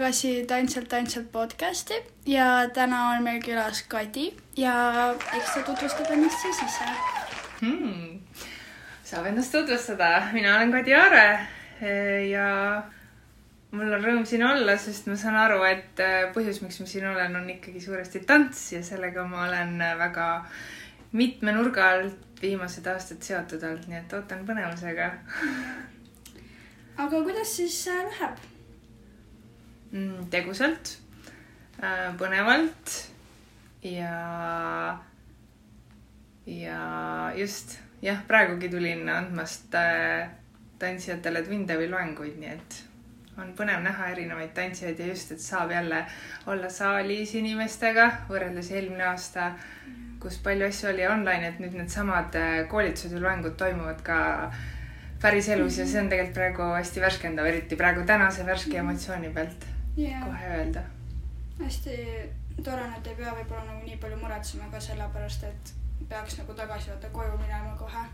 tagasi Tantsilt tantsilt podcasti. Ja täna on meil külas Kadi ja eks ta tutvustab ennast siis ise. Hmm.. saab ennast tutvustada, mina olen Kadi Aare ja mul on rõõm siin olla, sest ma saan aru, et põhjus, miks ma siin olen, on ikkagi suuresti tants ja sellega ma olen väga mitme nurga alt viimased aastad seotud olnud, nii et ootan põnevusega. aga kuidas siis äh, läheb? Mm, tegusalt, äh, põnevalt ja, ja just jah, praegugi tulin andmast äh, tantsijatele Twin Devil loenguid, nii et on põnev näha erinevaid tantsijaid ja just, et saab jälle olla saalis inimestega võrreldes eelmine aasta, kus palju asju oli online, et nüüd needsamad äh, koolitused ja loengud toimuvad ka päriselus ja see on tegelikult praegu hästi värskendav, eriti praegu tänase värske emotsiooni pealt yeah. kohe öelda. hästi tore et ei pea võib-olla nagu nii palju muretsema ka sellepärast, et peaks nagu tagasi vaata koju minema kohe.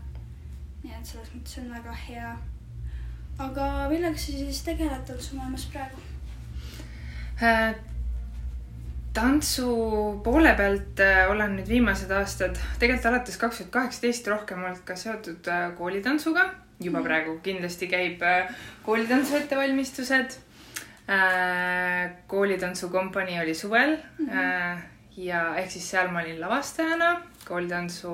nii et selles mõttes on väga hea. aga millega sa siis tegeled tantsumaailmas praegu äh,? tantsu poole pealt äh, olen nüüd viimased aastad, tegelikult alates kaks tuhat kaheksateist rohkem olnud ka seotud äh, koolitantsuga. juba mm. praegu kindlasti käib äh, koolitantsu ettevalmistused Äh, koolitantsukompanii oli suvel mm -hmm. ja ehk siis seal ma olin lavastajana, koolitantsu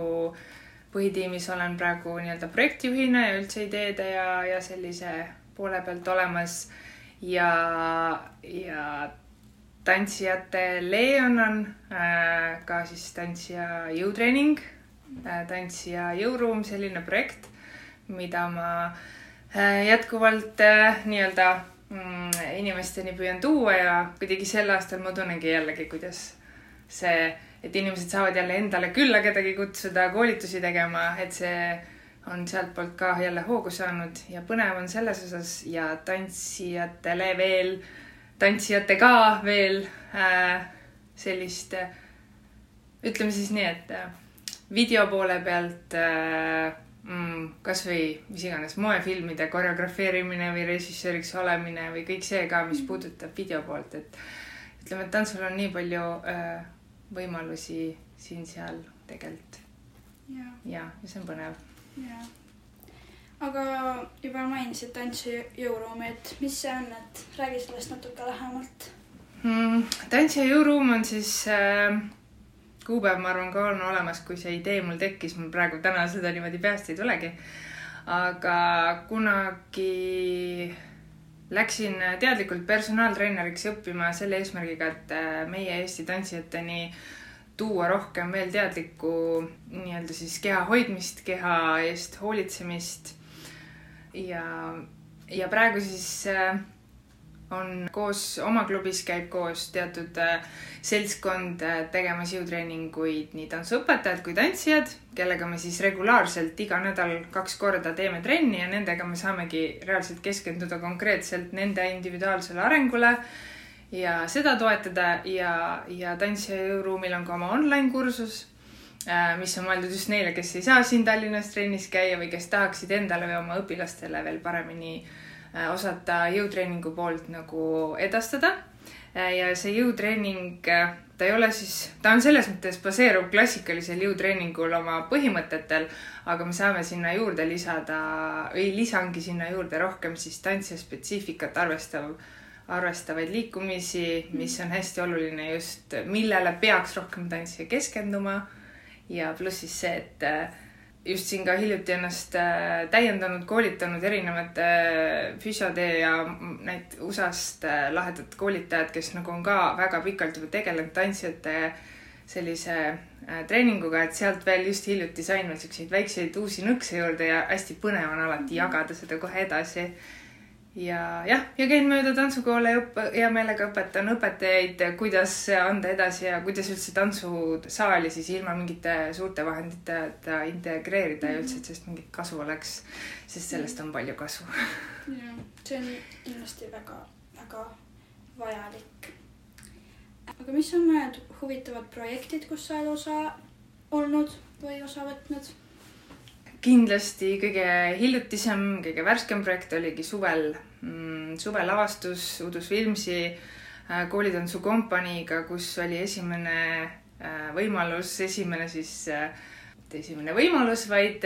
põhitiimis olen praegu nii-öelda projektijuhina ja üldse ideede ja, ja sellise poole pealt olemas. ja, ja tantsijatele annan äh, ka siis tantsija jõutreening äh,, tantsija jõuruum, selline projekt, mida ma äh, jätkuvalt äh, nii-öelda inimesteni püüan tuua ja kuidagi sel aastal ma tunnengi jällegi, kuidas see, et inimesed saavad jälle endale külla kedagi kutsuda koolitusi tegema, et see on sealtpoolt ka jälle hoogu saanud. Ja põnev on selles osas ja tantsijatele veel, tantsijatega veel äh, sellist äh,, ütleme siis nii, et äh, video poole pealt äh, mm, kasvõi mis iganes moefilmide koreografeerimine või režissööriks olemine või kõik see ka, mis puudutab video poolt, et ütleme, et tantsul on nii palju äh, võimalusi siin-seal tegelikult. ja, ja, ja see on põnev. jah aga juba mainisid tantsi jõuruumi, et mis see on, et räägi sellest natuke lähemalt mm,. tantsi jõuruum on siis äh, kuupäev, ma arvan, ka on olemas, kui see idee mul tekkis, mul praegu täna seda niimoodi peast ei tulegi. aga kunagi läksin teadlikult personaaltreeneriks õppima selle eesmärgiga, et äh, meie Eesti tantsijateni tuua rohkem veel teadlikku nii-öelda siis keha hoidmist, keha eest hoolitsemist. ja, ja praegu siis äh, on koos, oma klubis käib koos teatud äh, seltskond äh, tegemas jõutreeninguid, nii tantsuõpetajad kui tantsijad, kellega me siis regulaarselt iga nädal kaks korda teeme trenni ja nendega me saamegi reaalselt keskenduda konkreetselt nende individuaalsele arengule ja seda toetada. Ja, ja tantsija jõuruumil on ka oma online kursus äh, mis on mõeldud just neile, kes ei saa siin Tallinnas trennis käia või kes tahaksid endale või oma õpilastele veel paremini äh, osata jõutreeningu poolt nagu edastada. Äh, ja see jõutreening, äh, ta ei ole siis, ta on selles mõttes baseerub klassikalisel jõutreeningul oma põhimõtetel, aga me saame sinna juurde lisada või lisangi sinna juurde rohkem siis tantsija spetsiifikat arvestav arvestavaid liikumisi, mis on hästi oluline just, millele peaks rohkem tantsija keskenduma. ja pluss siis see, et just siin ka hiljuti ennast äh, täiendanud, koolitanud erinevate äh, füsiode ja neid USA-st äh, lahedad koolitajad, kes nagu on ka väga pikalt juba tegelenud tantsijate sellise treeninguga, et sealt veel just hiljuti sain veel siukseid väikseid uusi nõkse juurde ja hästi põnev on alati jagada seda kohe edasi ja jah, ja käin mööda tantsukoole õppe, hea meelega õpetan õpetajaid, kuidas anda edasi ja kuidas üldse tantsusaali siis ilma mingite suurte vahenditeta integreerida ja üldse, et sellest mingit kasu oleks. sest sellest on palju kasu. jah, see on kindlasti väga, väga vajalik. aga mis on mõned huvitavad projektid, kus sa oled osa olnud või osa võtnud? Kindlasti kõige hiljutisem, kõige värskem projekt oligi suvel. Mm, suvelavastus Udus Filmsi äh, koolitantsukompaniiga, kus oli esimene äh, võimalus, esimene siis äh,, mitte esimene võimalus, vaid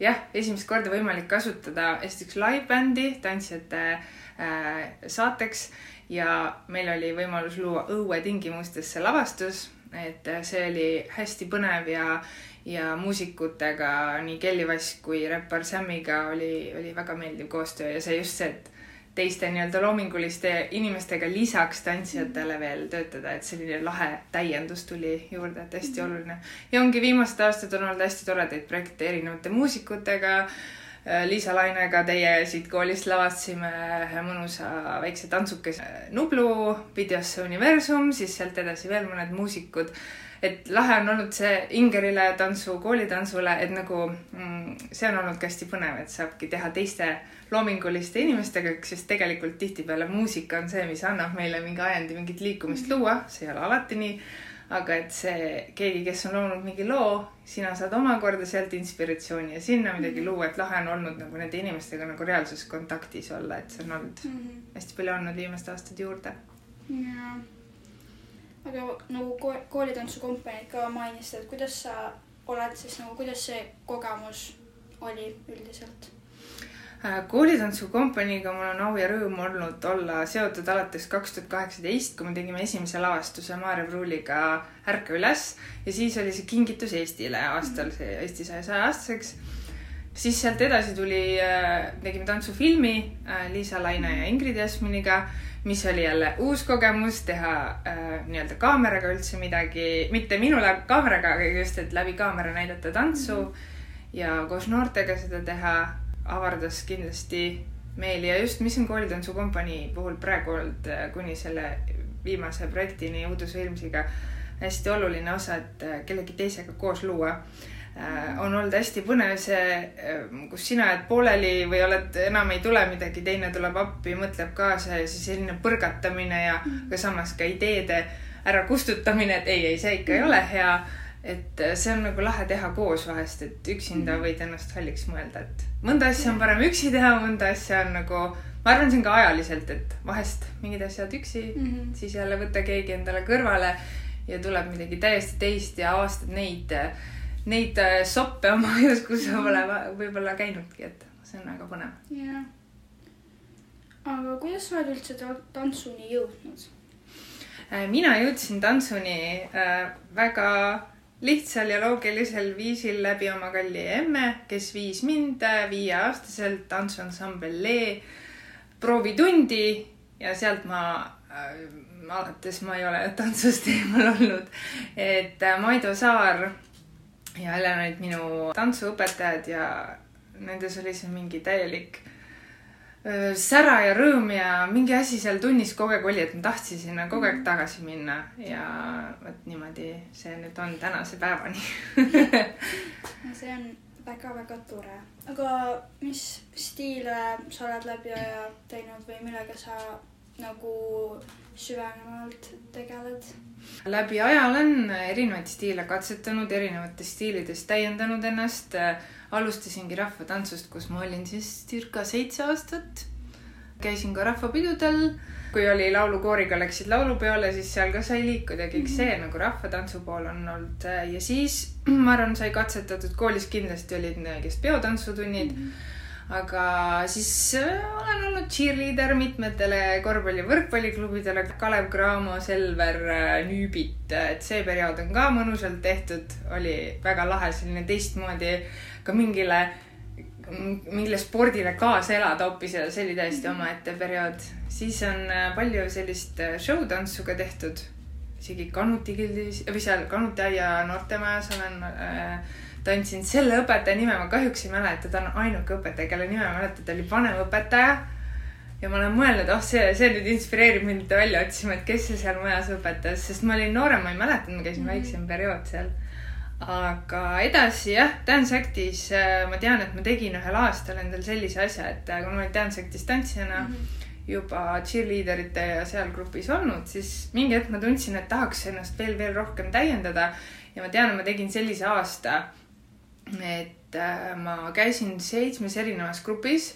jah, esimest korda võimalik kasutada esiteks live-bändi tantsijate äh, saateks ja meil oli võimalus luua õuetingimustes see lavastus, et see oli hästi põnev ja ja muusikutega, nii Kelly Vass kui räppar Samiga oli, oli väga meeldiv koostöö ja see just see, et teiste nii-öelda loominguliste inimestega lisaks tantsijatele veel töötada, et selline lahe täiendus tuli juurde, et hästi mhm. oluline. ja ongi viimased aastad on olnud hästi toredaid projekte erinevate muusikutega. Liisa Lainega teie siit koolist lavastasime ühe mõnusa väikse tantsukese Nublu videosse Universum, siis sealt edasi veel mõned muusikud et lahe on olnud see Ingerile tantsu, koolitantsule, et nagu mm, see on olnud ka hästi põnev, et saabki teha teiste loominguliste inimestega, sest tegelikult tihtipeale muusika on see, mis annab meile mingi ajendi mingit liikumist mhm. luua, see ei ole alati nii. aga et see keegi, kes on loonud mingi loo, sina saad omakorda sealt inspiratsiooni ja sinna midagi mhm. luua, et lahe on olnud nagu nende inimestega nagu reaalses kontaktis olla, et see on olnud mm -hmm. hästi palju andnud viimased aastad juurde. jaa aga nagu koolitantsukompaniid ka mainisid, et kuidas sa oled siis nagu, kuidas see kogemus oli üldiselt? Äh, koolitantsukompaniiga mul on au ja rõõm olnud olla seotud alates kaks tuhat kaheksateist, kui me tegime esimese lavastuse Maarja Pruuliga Ärka üles ja siis oli see kingitus Eestile aastal, see Eesti sai saja aastaseks. siis sealt edasi tuli, äh, tegime tantsufilmi äh, Liisa Laine ja Ingrid Jasminiga mis oli jälle uus kogemus teha äh, nii-öelda kaameraga üldse midagi, mitte minule kaameraga, aga just, et läbi kaamera näidata tantsu mm -hmm. ja koos noortega seda teha avardas kindlasti meeli ja just Mis on koolitantsukompanii puhul praegu olnud äh, kuni selle viimase projektini Udus Vilmsiga hästi oluline osa, et äh, kellegi teisega koos luua on olnud hästi põnev see, äh, kus sina jääd pooleli või oled, enam ei tule midagi, teine tuleb appi, mõtleb kaasa ja siis selline põrgatamine ja mm. ka samas ka ideede ära kustutamine, et ei, ei, see ikka ei ole hea. et äh, see on nagu lahe teha koos vahest, et üksinda mm. võid ennast halliks mõelda, et mõnda asja on parem üksi teha, mõnda asja on nagu, ma arvan, see on ka ajaliselt, et vahest mingid asjad üksi mm, -hmm. siis jälle võtta keegi endale kõrvale ja tuleb midagi täiesti teist ja avastad neid neid äh, soppe oma ajus, kus sa pole võib-olla käinudki, et see on väga põnev. jah. aga kuidas sa oled üldse tantsuni jõudnud? Äh, mina jõudsin tantsuni äh, väga lihtsal ja loogilisel viisil läbi oma kalli emme, kes viis mind viieaastaselt tantsuansambel Lee proovitundi ja sealt ma alates ma ei ole tantsust eemal olnud. et Maido Saar ja Helen olid minu tantsuõpetajad ja nendes oli see mingi täielik sära ja rõõm ja mingi asi seal tunnis kogu aeg oli, et ma tahtsin sinna kogu aeg mhm. tagasi minna ja vot niimoodi see nüüd on tänase päevani no see on väga-väga tore. aga mis stiile sa oled läbi aja teinud või millega sa nagu süvenevalt tegeled? läbi aja olen erinevaid stiile katsetanud, erinevates stiilides täiendanud ennast. alustasingi rahvatantsust, kus ma olin siis circa seitse aastat. käisin ka rahvapidudel, kui oli laulukooriga, läksid laulupeole, siis seal ka sai liikuda ja kõik mhm. see nagu rahvatantsu pool on olnud ja siis ma arvan, sai katsetatud koolis kindlasti olid kes peotantsutunnid mm. -hmm aga siis äh, olen olnud cheerleader mitmetele korvpalli- ja võrkpalliklubidele, Kalev Cramo, Selver, äh, Nüübit, et see periood on ka mõnusalt tehtud, oli väga lahe, selline teistmoodi ka mingile, mingile spordile kaasa elada hoopis ja see oli täiesti omaette periood. siis on äh, palju sellist show-tantsu ka tehtud, isegi Kanuti gildis või seal Kanuti aia noortemajas olen äh, tantsin selle õpetaja nime, ma kahjuks ei mäleta, ta on ainuke õpetaja, kelle nime ma mäletan, ta oli vanemõpetaja. ja ma olen mõelnud, oh see, see nüüd inspireerib mind välja otsima, et kes see seal majas õpetas, sest ma olin noorem, ma ei mäleta, ma käisin mm -hmm. väiksem periood seal. aga edasi jah, Dance Actis äh, ma tean, et ma tegin ühel aastal endal sellise asja, et äh, kui ma olin Dance Actis tantsijana mm. -hmm juba cheerleaderite ja seal grupis olnud, siis mingi hetk ma tundsin, et tahaks ennast veel, veel rohkem täiendada. ja ma tean, ma tegin sellise aasta et äh, ma käisin seitsmes erinevas grupis,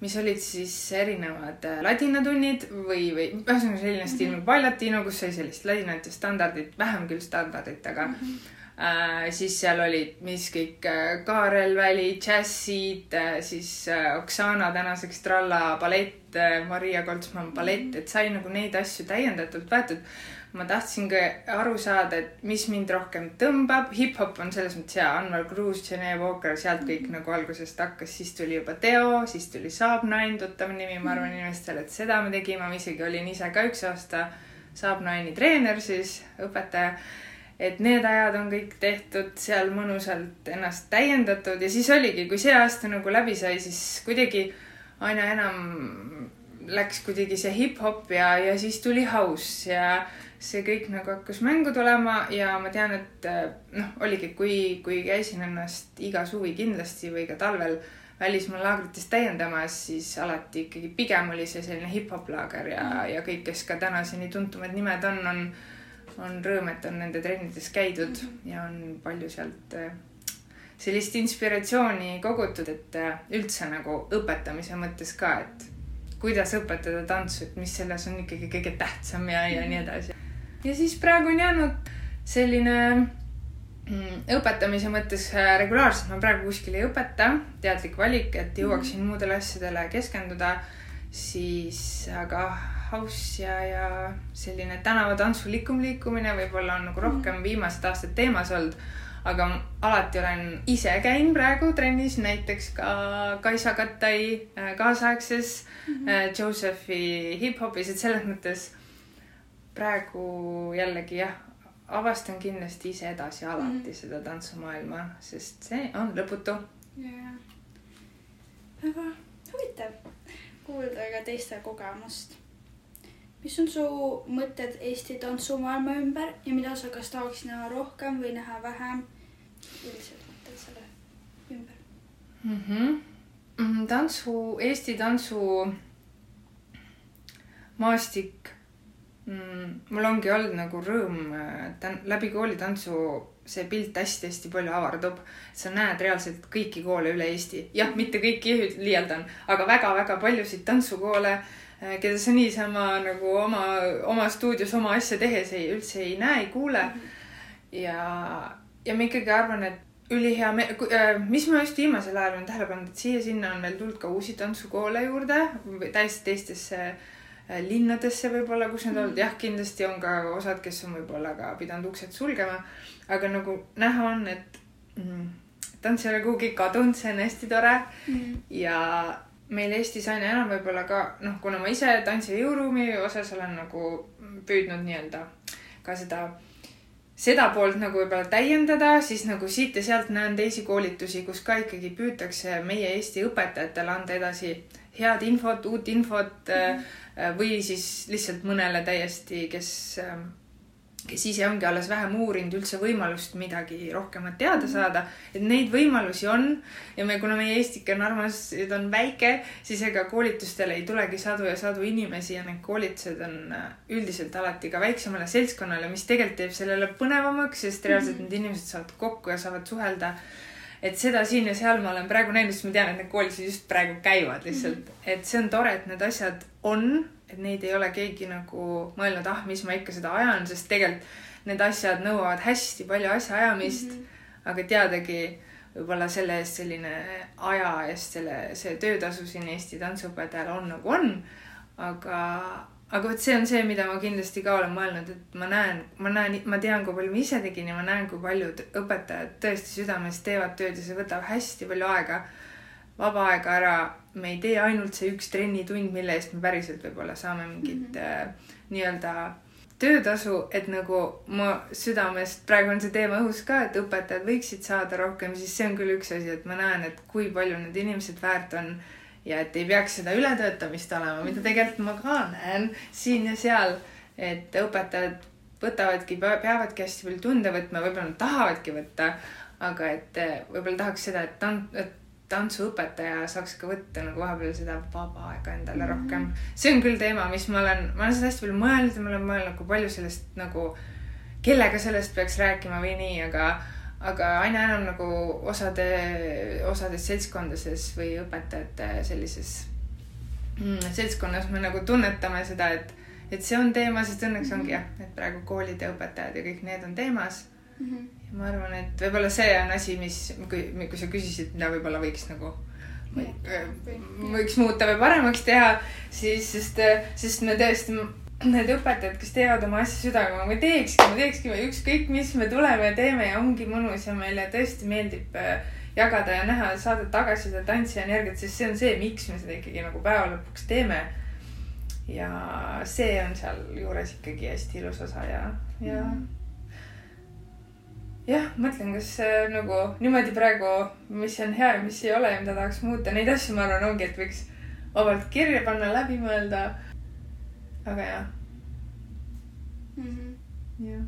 mis olid siis erinevad äh, ladinatunnid või, või ühesõnaga selline stiil nagu ballatino, kus sai sellist ladinat ja standardit, vähem küll standardit, aga mm -hmm. äh, siis seal olid, mis kõik äh, Kaarel Väli, džässid siis Oksana tänaseks tralla ballett Maria Koltsmann ballett, et sai nagu neid asju täiendatult võetud ma tahtsin ka aru saada, et mis mind rohkem tõmbab, hip-hop on selles mõttes hea, Anvar Kruus, Jene Walker, sealt kõik mm -hmm. nagu algusest hakkas, siis tuli juba Teo, siis tuli Saab9, tuttav nimi, ma arvan inimestele, et seda me tegime, ma isegi olin ise ka üks aasta Saab9i treener siis, õpetaja. et need ajad on kõik tehtud seal mõnusalt ennast täiendatud. Ja siis oligi, kui see aasta nagu läbi sai, siis kuidagi aina enam läks kuidagi see hip-hop ja, ja siis tuli house ja see kõik nagu hakkas mängu tulema ja ma tean, et äh, noh, oligi, kui, kui käisin ennast iga suvi kindlasti või ka talvel välismaa laagrites täiendamas, siis alati ikkagi pigem oli see selline hip-hop laager ja mm., ja kõik, kes ka tänaseni tuntumad nimed on, on, on rõõm, et on nende trennides käidud mm. ja on palju sealt äh, sellist inspiratsiooni kogutud, et äh, üldse nagu õpetamise mõttes ka, et kuidas õpetada tantsu, et mis selles on ikkagi kõige tähtsam ja, ja nii edasi ja siis praegu on jäänud selline mm, õpetamise mõttes äh, regulaarselt ma praegu kuskil ei õpeta, teadlik valik, et jõuaksin mm. muudele asjadele keskenduda, siis aga house ja, ja selline tänavatantsu likum liikumine võib-olla on nagu rohkem mm. viimased aastad teemas olnud. Aga alati olen ise käin praegu trennis, näiteks ka Kaisa Kattai äh, kaasaegses mm -hmm. Josephi hip-hopis, et selles mõttes praegu jällegi jah, avastan kindlasti ise edasi alati mm -hmm. seda tantsumaailma, sest see on lõputu. jaa, väga huvitav kuulda ka teiste kogemust. Mis on su mõtted Eesti tantsumaailma ümber ja mida sa kas tahaks näha rohkem või näha vähem? üldiselt mõtted selle ümber mm? -hmm. tantsu, Eesti tantsu maastik mm,? mul ongi olnud nagu rõõm tän-, läbi koolitantsu see pilt hästi-hästi palju avardub. sa näed reaalselt kõiki koole üle Eesti, jah, mitte kõiki, liialdan, aga väga-väga paljusid tantsukoole, eh, keda sa niisama nagu oma, oma stuudios oma asja tehes ei, üldse ei näe, ei kuule. ja, ja ma ikkagi arvan, et ülihea me-, äh, mis ma just viimasel ajal olen tähele pannud, et siia-sinna on veel tulnud ka uusi tantsukoole juurde, täiesti teistesse äh, Äh, linnadesse võib-olla, kus need olnud, mm. jah, kindlasti on ka osad, kes on võib-olla ka pidanud uksed sulgema. aga nagu näha on, et mm, tants ei ole kuhugi kadunud, see on hästi tore mm.. ja meil Eestis aina enam võib-olla ka noh, kuna ma ise tantsi jõuruumi osas olen nagu püüdnud nii-öelda ka seda, seda poolt nagu võib-olla täiendada, siis nagu siit ja sealt näen teisi koolitusi, kus ka ikkagi püütakse meie Eesti õpetajatele anda edasi head infot, uut infot mm. -hmm Äh, või siis lihtsalt mõnele täiesti, kes, ähm, kes ise ongi alles vähem uurinud üldse võimalust midagi rohkemat teada mhm. saada. et neid võimalusi on ja me, kuna meie eestike on armas, on väike, siis ega koolitustele ei tulegi sadu ja sadu inimesi ja need koolitused on äh, üldiselt alati ka väiksemale seltskonnale, mis tegelikult teeb sellele põnevamaks, sest reaalselt mm -hmm. need inimesed saavad kokku ja saavad suhelda et seda siin ja seal ma olen praegu näinud, sest ma tean, et need koolitused just praegu käivad lihtsalt mm, -hmm. et see on tore, et need asjad on, et neid ei ole keegi nagu mõelnud, ah, mis ma ikka seda ajan, sest tegelikult need asjad nõuavad hästi palju asjaajamist mm. -hmm. aga teadagi võib-olla selle eest selline aja eest selle, see töötasu siin Eesti tantsuõpetajal on nagu on. aga, aga vot see on see, mida ma kindlasti ka olen mõelnud, et ma näen, ma näen, ma tean, kui palju ma ise tegin ja ma näen, kui paljud õpetajad tõesti südamest teevad tööd ja see võtab hästi palju aega vaba aega ära, me ei tee ainult see üks trennitund, mille eest me päriselt võib-olla saame mingit mm -hmm. äh, nii-öelda töötasu, et nagu ma südamest, praegu on see teema õhus ka, et õpetajad võiksid saada rohkem, siis see on küll üks asi, et ma näen, et kui palju need inimesed väärt on ja et ei peaks seda ületöötamist olema, mida tegelikult ma ka näen siin ja seal, et õpetajad võtavadki, peavadki hästi palju tunde võtma, võib-olla nad tahavadki võtta, aga et äh, võib-olla tahaks seda, et, et tantsuõpetaja saaks ka võtta nagu vahepeal seda vaba aega endale mm -hmm. rohkem. see on küll teema, mis ma olen, ma olen seda hästi palju mõelnud ja ma olen mõelnud, kui palju sellest nagu, kellega sellest peaks rääkima või nii, aga, aga aina enam nagu osade, osades seltskondades või õpetajate sellises mm, seltskonnas me nagu tunnetame seda, et, et see on teema, sest õnneks ongi jah, et praegu koolid ja õpetajad ja kõik need on teemas mm. -hmm. Ja ma arvan, et võib-olla see on asi, mis, kui, kui sa küsisid, mida võib-olla võiks nagu võiks muuta või paremaks teha, siis, sest, sest me tõesti need õpetajad, kes teevad oma asja südamega, me teekski, me teekski ükskõik, mis me tuleme ja teeme ja ongi mõnus ja meile tõesti meeldib äh, jagada ja näha, saada tagasisidet, andsi energiat, sest see on see, miks me seda ikkagi nagu päeva lõpuks teeme. ja see on sealjuures ikkagi hästi ilus osa ja, ja mm. Jah, mõtlen, kas äh, nagu niimoodi praegu, mis on hea ja mis ei ole ja mida tahaks muuta, neid asju ma arvan, ongi, et võiks vabalt kirja panna, läbi mõelda aga jah mm. -hmm. jah,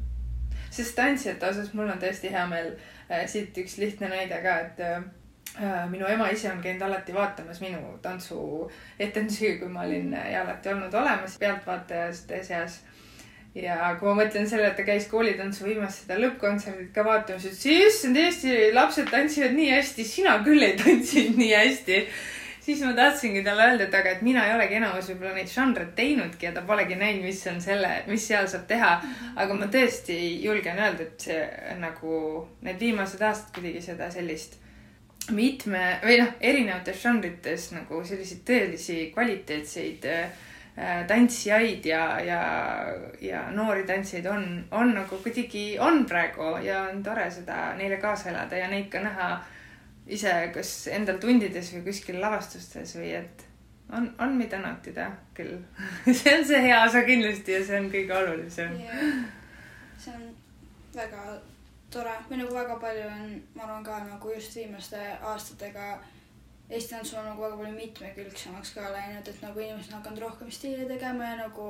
sest tantsijate osas mul on tõesti hea meel äh,. siit üks lihtne näide ka, et äh, minu ema ise on käinud alati vaatamas minu tantsuetendusi, kui ma olin äh, ja alati olnud olemas pealtvaatajate seas ja kui ma mõtlen selle, et ta käis koolitantsu viimast seda lõppkontserdit ka vaatamas, ütles, issand, Eesti lapsed tantsivad nii hästi, sina küll ei tantsinud nii hästi siis ma tahtsingi talle öelda, et aga, et mina ei olegi enamus võib-olla neid žanre teinudki ja ta polegi näinud, mis on selle, mis seal saab teha. aga ma tõesti julgen öelda, et see nagu need viimased aastad kuidagi seda sellist mitme või noh, erinevates žanrites nagu selliseid tõelisi kvaliteetseid äh, tantsijaid ja, ja, ja noori tantsijaid on, on nagu kuidagi on praegu ja on tore seda neile kaasa elada ja neid ka näha ise kas endal tundides või kuskil lavastustes või et on, on mida nautida küll. See on see hea osa kindlasti ja see on kõige olulisem. Yeah.. see on väga tore. Või nagu väga palju on, ma arvan ka nagu just viimaste aastatega Eesti tantsul on nagu väga palju mitmekülgsemaks ka läinud, et nagu inimesed on hakanud rohkem stiile tegema ja nagu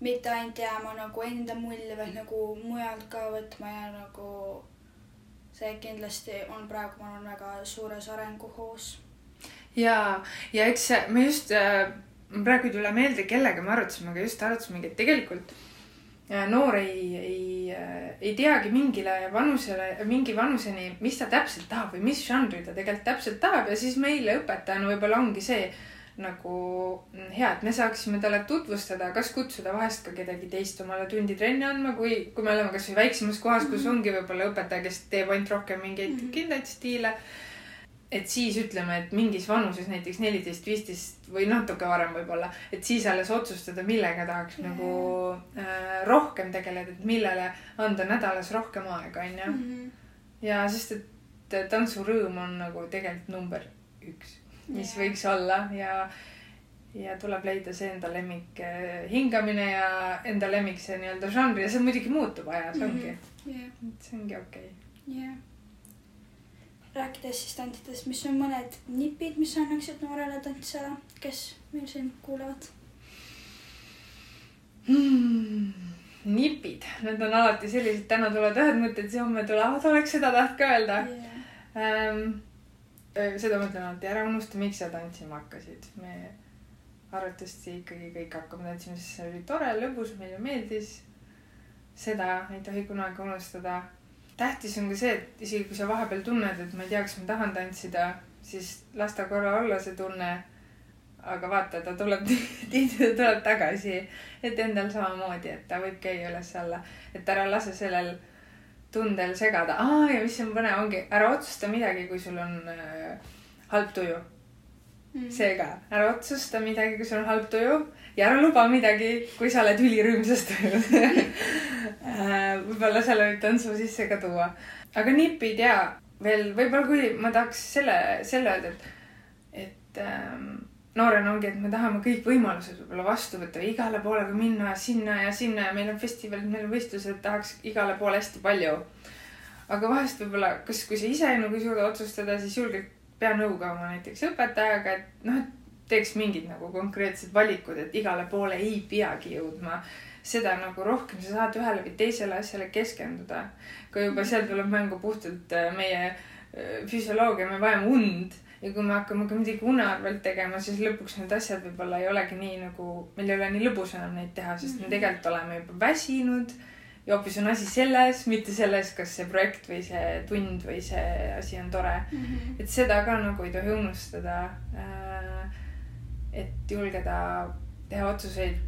mitte ainult jääma nagu enda mulje, vaid nagu mujalt ka võtma ja nagu see kindlasti on praegu, ma arvan, väga suures arenguhoos. ja, ja eks me just äh,, praegu ei tule meelde, kellega me arutasime, aga just arutasimegi, et tegelikult noor ei, ei ei teagi mingile vanusele, mingi vanuseni, mis ta täpselt tahab või mis žanri ta tegelikult täpselt tahab ja siis meile õpetajana võib-olla ongi see nagu hea, et me saaksime talle tutvustada, kas kutsuda vahest ka kedagi teist omale tundi trenni andma, kui, kui me oleme kasvõi väiksemas kohas, kus mhm. ongi võib-olla õpetaja, kes teeb ainult rohkem mingeid mm -hmm. Et siis ütleme, et mingis vanuses näiteks neliteist, viisteist või natuke varem võib-olla, et siis alles otsustada, millega tahaks -hmm. nagu äh, rohkem tegeleda, et millele anda nädalas rohkem aega, onju. Mhm. ja sest, et tantsurõõm on nagu tegelikult number üks mis yeah. võiks olla ja, ja tuleb leida see enda lemmik eh, hingamine ja enda lemmik see nii-öelda žanr ja see muidugi muutub ajas mm, -hmm. ongi yeah.. see ongi okei okay.. jah yeah.. Rääkides siis tantidest, mis on mõned nipid, mis annaksid noorele tantsijale, kes meil siin kuulavad hmm.? nipid, need on alati sellised, täna tulevad ühed mõtted, siis homme tulevad, oleks seda tahtnud ka öelda yeah. um, seda mõtlen alati, ära unusta, miks sa tantsima hakkasid. me arvatavasti ikkagi kõik hakkame tantsima, sest see oli tore, lõbus, meile meeldis. seda ei tohi kunagi unustada. Tähtis on ka see, et isegi kui sa vahepeal tunned, et ma ei tea, kas ma tahan tantsida, siis las ta korra olla see tunne. aga vaata, ta tuleb tihti ta tuleb tagasi, et endal samamoodi, et ta võib käia üles-alla, et ära lase sellel tundel segada, aa ja mis on põnev, ongi ära otsusta midagi, kui sul on äh, halb tuju mm.. seega ära otsusta midagi, kui sul on halb tuju ja ära luba midagi, kui sa oled ülirõõmsas tujus äh, võib-olla selle võib tantsu sisse ka tuua. aga nipid ja veel võib-olla, kui ma tahaks selle, selle öelda, et, et ähm, noorena ongi, et me tahame kõik võimalused võib-olla vastu võtta, igale poole minna sinna ja sinna ja meil on festivalid, meil on võistlused, tahaks igale poole hästi palju. aga vahest võib-olla, kas, kui sa ise nagu ei suuda otsustada, siis julgelt pea nõu ka oma näiteks õpetajaga, et noh, et teeks mingid nagu konkreetsed valikud, et igale poole ei peagi jõudma. seda nagu rohkem sa saad ühele või teisele asjale keskenduda. kui juba seal tuleb mängu puhtalt äh, meie äh, füsioloogia, me vajame und ja kui me hakkame ka midagi une arvelt tegema, siis lõpuks need asjad võib-olla ei olegi nii nagu, meil ei ole nii lõbus enam neid teha, sest me tegelikult oleme juba väsinud. Ja hoopis on asi selles, mitte selles, kas see projekt või see tund või see asi on tore mm. -hmm. et seda ka nagu ei tohi unustada. Äh, et julgeda teha otsuseid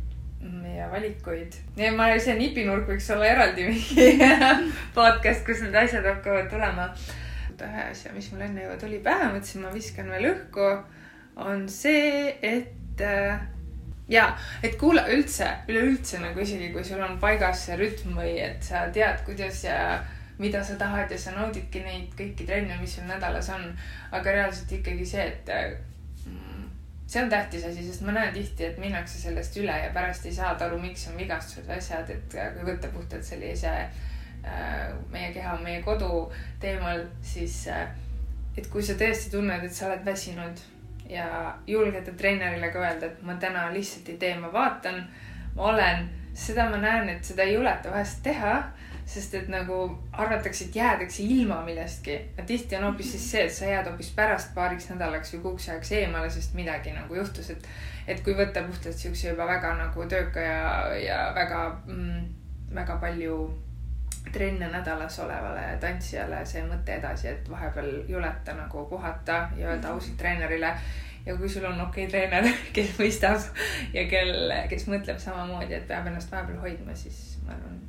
ja valikuid. ja ma, see nipinurk võiks olla eraldi mingi podcast, kus need asjad hakkavad tulema. ühe asja, mis mul enne juba tuli pähe, mõtlesin, ma viskan veel õhku, on see, et äh, ja, et kuula üldse, üleüldse nagu isegi, kui sul on paigas see rütm või et sa tead, kuidas ja mida sa tahad ja sa naudidki neid kõiki trenne, mis sul nädalas on. aga reaalselt ikkagi see, et mm, see on tähtis asi, sest ma näen tihti, et minnakse sellest üle ja pärast ei saada aru, miks on vigastused või asjad, et kui võtta puhtalt sellise äh, meie keha, meie kodu teemal, siis äh, et kui sa tõesti tunned, et sa oled väsinud ja julged treenerile ka öelda, et ma täna lihtsalt ei tee, ma vaatan, ma olen, seda ma näen, et seda ei juleta vahest teha sest et nagu arvatakse, et jäädakse ilma millestki. ja tihti on hoopis siis see, et sa jääd hoopis pärast paariks nädalaks või kuuks ajaks eemale, sest midagi nagu juhtus, et, et kui võtta puhtalt siukse juba väga nagu tööka ja, ja väga mm,, väga palju trenne nädalas olevale tantsijale see mõte edasi, et vahepeal juleta nagu puhata ja öelda mhm. ausalt treenerile ja kui sul on okei okay treener, kes mõistab ja kel, kes mõtleb samamoodi, et peab ennast vahepeal hoidma, siis ma arvan,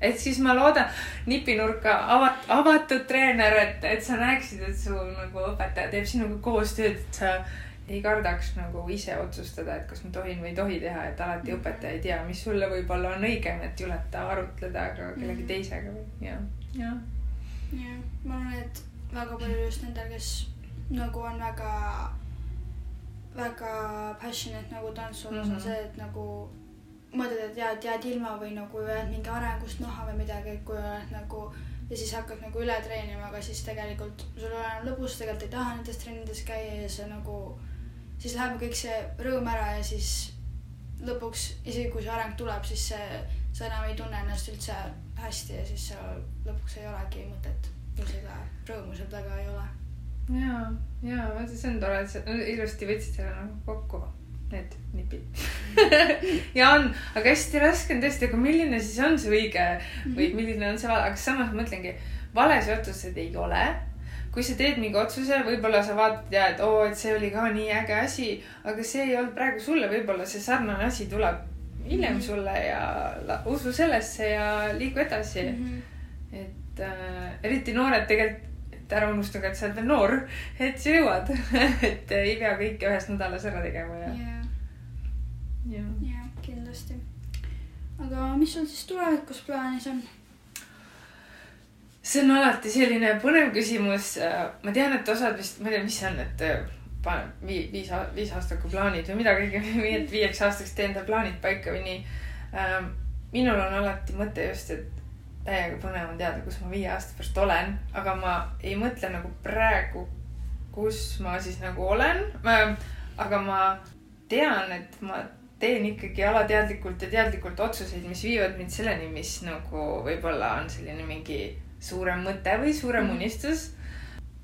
et siis ma loodan nipinurka avat-, avatud treener, et, et sa näeksid, et su nagu õpetaja teeb sinuga koostööd, et sa ei kardaks nagu ise otsustada, et kas ma tohin või ei tohi teha, et alati mhm. õpetaja ei tea, mis sulle võib-olla on õigem, et juleta arutleda ka kellegi mm. teisega või jah, jah. jah, ma arvan, et väga palju just nendel, kes nagu on väga, väga passionate nagu tantsu osas mm -hmm. on see, et nagu mõtled, et jääd, jääd ilma või nagu jääd mingi arengust maha või midagi, kui oled nagu ja siis hakkad nagu üle treenima, aga siis tegelikult sul ei ole enam lõbus, tegelikult ei taha nendes trennides käia ja see nagu, siis läheb kõik see rõõm ära ja siis lõpuks, isegi kui see areng tuleb, siis see, sa enam ei tunne ennast üldse hästi ja siis seal lõpuks ei olegi mõtet ja seda rõõmu seal taga ei ole. ja, ja see on tore, sa ilusti võtsid selle nagu kokku need nipid ja on, aga hästi raske on tõesti, aga milline siis on see õige või mhm. milline on see vale, aga samas mõtlengi, valesid otsuseid ei ole. Kui sa teed mingi otsuse, võib-olla sa vaatad ja et oo, et see oli ka nii äge asi, aga see ei olnud praegu sulle, võib-olla see sarnane asi tuleb hiljem -hmm. sulle ja la, usu sellesse ja liigu edasi mm. -hmm. et äh, eriti noored tegelikult et ära unustage, et sa oled veel noor, et sa jõuad et ei pea kõike ühes nädalas ära tegema ja yeah jah, kindlasti. aga mis sul siis tulevikus plaanis on? See on alati selline põnev küsimus. ma tean, et osad vist, ma ei tea, mis see on, et panen viis, viis, viisaastaku plaanid või midagi, et viieks aastaks teen enda plaanid paika või nii. Ähm, minul on alati mõte just, et täiega põnev on teada, kus ma viie aasta pärast olen, aga ma ei mõtle nagu praegu, kus ma siis nagu olen. aga ma tean, et ma teen ikkagi alateadlikult ja teadlikult otsuseid, mis viivad mind selleni, mis nagu võib-olla on selline mingi suurem mõte või suurem mm -hmm. unistus.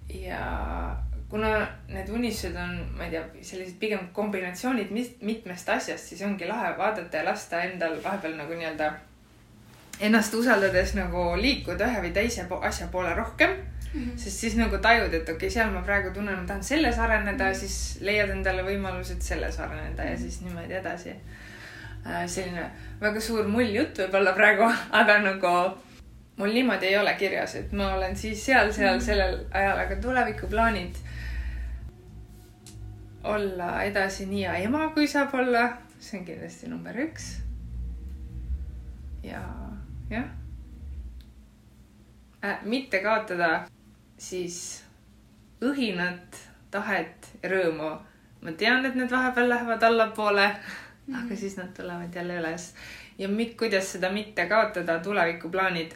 ja kuna need unistused on, ma ei tea, sellised pigem kombinatsioonid mitmest asjast, siis ongi lahe vaadata ja lasta endal vahepeal nagu nii-öelda ennast usaldades nagu liikuda ühe või teise asja poole rohkem Mm -hmm. sest siis nagu tajud, et okei okay,, seal ma praegu tunnen, ma tahan selles areneda mm, -hmm. siis leiad endale võimalused selles areneda ja mhm. siis niimoodi edasi äh,. selline väga suur mull jutt võib-olla praegu, aga nagu mul niimoodi ei ole kirjas, et ma olen siis seal, seal mm sellel ajal, aga tulevikuplaanid. olla edasi nii hea ema, kui saab olla, see on kindlasti number üks. ja jah äh,, mitte kaotada siis õhinat, tahet ja rõõmu. ma tean, et need vahepeal lähevad allapoole mm, -hmm. aga siis nad tulevad jälle üles. ja mit-, kuidas seda mitte kaotada, tulevikuplaanid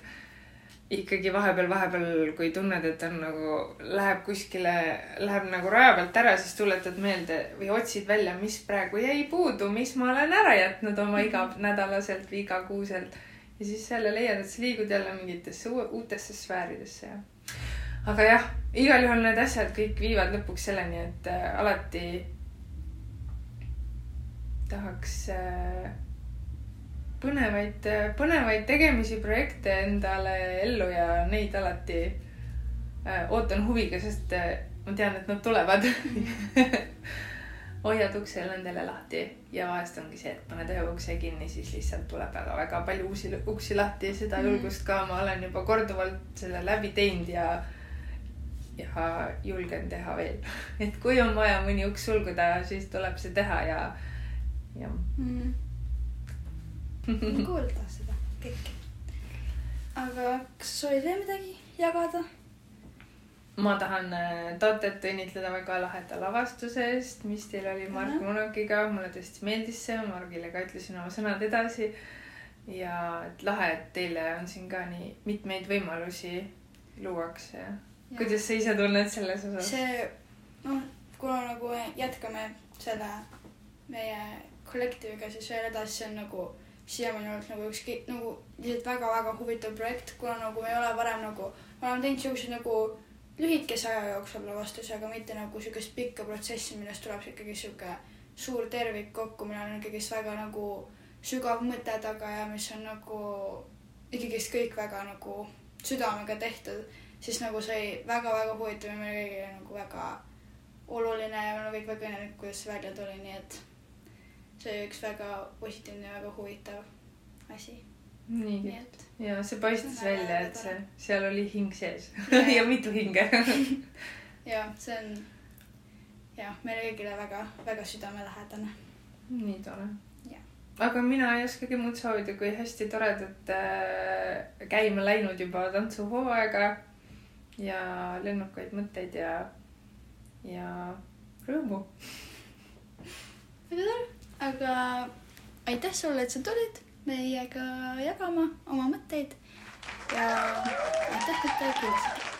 ikkagi vahepeal, vahepeal, kui tunned, et on nagu, läheb kuskile, läheb nagu raja pealt ära, siis tuletad meelde või otsid välja, mis praegu jäi puudu, mis ma olen ära jätnud oma mhm. iganädalaselt või igakuuselt. ja siis jälle leiad, et sa liigud jälle mingitesse uutesse sfääridesse ja aga jah, igal juhul need asjad kõik viivad lõpuks selleni, et äh, alati tahaks äh, põnevaid, põnevaid tegemisi, projekte endale ellu ja neid alati äh, ootan huviga, sest äh, ma tean, et nad tulevad hoiad ukse nendele lahti ja vahest ongi see, et paned ühe ukse kinni, siis lihtsalt tuleb väga-väga palju uusi uksi lahti seda Mhm. julgust ka ma olen juba korduvalt selle läbi teinud ja ja julgen teha veel. et kui on vaja mõni uks sulguda, siis tuleb see teha ja, ja mm.. Kuulda seda kõike. aga kas sa soovid veel midagi jagada? ma tahan äh, Tatet õnnitleda väga laheda lavastuse eest, mis teil oli Mark Mhm. Munokiga, mulle tõesti meeldis see, Margile ka ütlesin oma sõnad edasi. ja et lahe, et teile on siin ka nii mitmeid võimalusi luuakse. kuidas sa ise tunned selles osas? see, noh, kuna nagu me jätkame selle meie kollektiiviga siis veel edasi, on nagu siiamaani olnud nagu üks ki- nagu lihtsalt väga-väga huvitav projekt, kuna nagu me ei ole varem nagu, me oleme teinud siukseid nagu lühikese aja jooksul lavastusi, aga mitte nagu siukest pikka protsessi, millest tuleb ikkagi sihuke suur tervik kokku, millel on ikkagist väga nagu sügav mõte taga ja mis on nagu ikkagist kõik väga nagu südamega tehtud siis nagu sai väga-väga huvitav ja meile kõigile nagu väga oluline ja me oleme kõik väga õnnelikud, kuidas see välja tuli, nii et see üks väga positiivne ja väga huvitav asi, nii. Et ja see paistis välja, et see seal oli hing sees. Ja. ja mitu hinge. Ja see on jah, meile kõigile väga-väga südamelähedane. nii tore. Aga mina ei oskagi muud soovida, kui hästi toredat äh, käima läinud juba tantsuhooaega ja lennukaid mõtteid ja, ja rõõmu. väga tore, aga aitäh sulle, et sa tulid meiega jagama oma mõtteid ja aitäh, et te kuulasite.